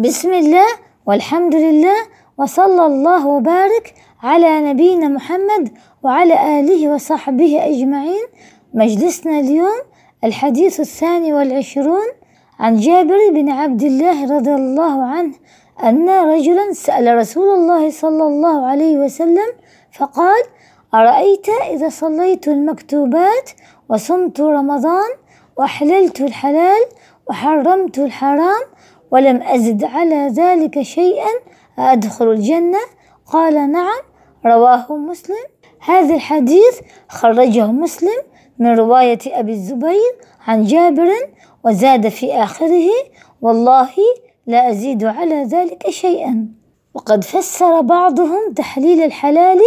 بسم الله والحمد لله وصلى الله وبارك على نبينا محمد وعلى آله وصحبه أجمعين. مجلسنا اليوم الحديث الثاني والعشرون عن جابر بن عبد الله رضي الله عنه أن رجلا سأل رسول الله صلى الله عليه وسلم فقال أرأيت إذا صليت المكتوبات وصمت رمضان وأحللت الحلال وحرمت الحرام ولم أزد على ذلك شيئا أدخل الجنة؟ قال نعم رواه مسلم. هذا الحديث خرجه مسلم من رواية أبي الزبير عن جابر وزاد في آخره والله لا أزيد على ذلك شيئا. وقد فسر بعضهم تحليل الحلال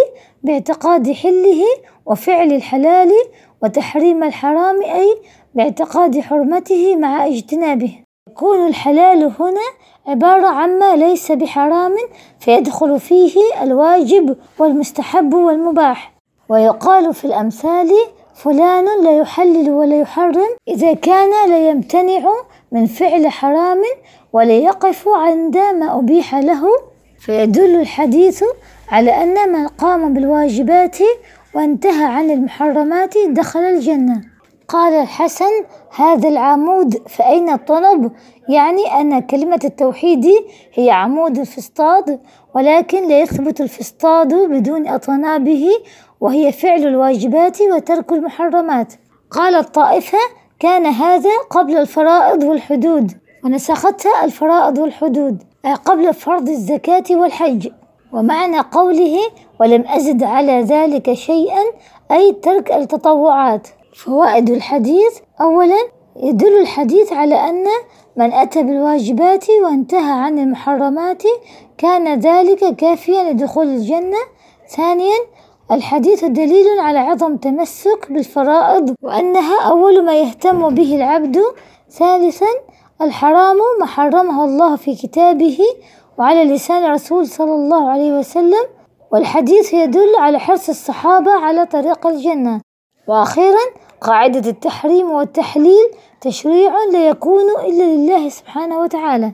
باعتقاد حله وفعل الحلال وتحريم الحرام أي باعتقاد حرمته مع اجتنابه. يكون الحلال هنا عبارة عما ليس بحرام فيدخل فيه الواجب والمستحب والمباح. ويقال في الأمثال فلان لا يحلل ولا يحرم إذا كان لا يمتنع من فعل حرام ولا يقف عند ما أبيح له. فيدل الحديث على أن من قام بالواجبات وانتهى عن المحرمات دخل الجنة. قال الحسن هذا العمود فأين الطنب يعني أن كلمة التوحيد هي عمود الفسطاط ولكن لا يثبت الفسطاط بدون أطنابه وهي فعل الواجبات وترك المحرمات. قال الطائفة كان هذا قبل الفرائض والحدود. ونسختها الفرائض والحدود قبل فرض الزكاة والحج. ومعنى قوله ولم أزد على ذلك شيئا أي ترك التطوعات. فوائد الحديث. أولا يدل الحديث على أن من أتى بالواجبات وانتهى عن المحرمات كان ذلك كافيا لدخول الجنة. ثانيا الحديث دليل على عظم تمسك بالفرائض وأنها أول ما يهتم به العبد. ثالثا الحرام ما حرمه الله في كتابه وعلى لسان رسول صلى الله عليه وسلم. والحديث يدل على حرص الصحابة على طريق الجنة. وأخيرا قاعدة التحريم والتحليل تشريع لا يكون إلا لله سبحانه وتعالى.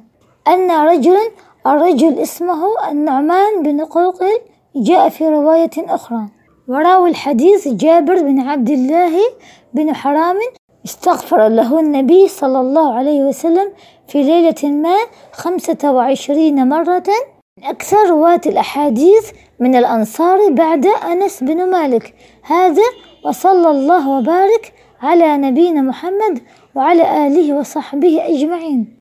أن رجلا الرجل اسمه النعمان بن قوقل جاء في رواية أخرى. وراوي الحديث جابر بن عبد الله بن حرام استغفر له النبي صلى الله عليه وسلم في ليلة ما خمسة وعشرين مرة أكثر رواة الأحاديث من الأنصار بعد أنس بن مالك. هذا وصلى الله وبارك على نبينا محمد وعلى آله وصحبه أجمعين.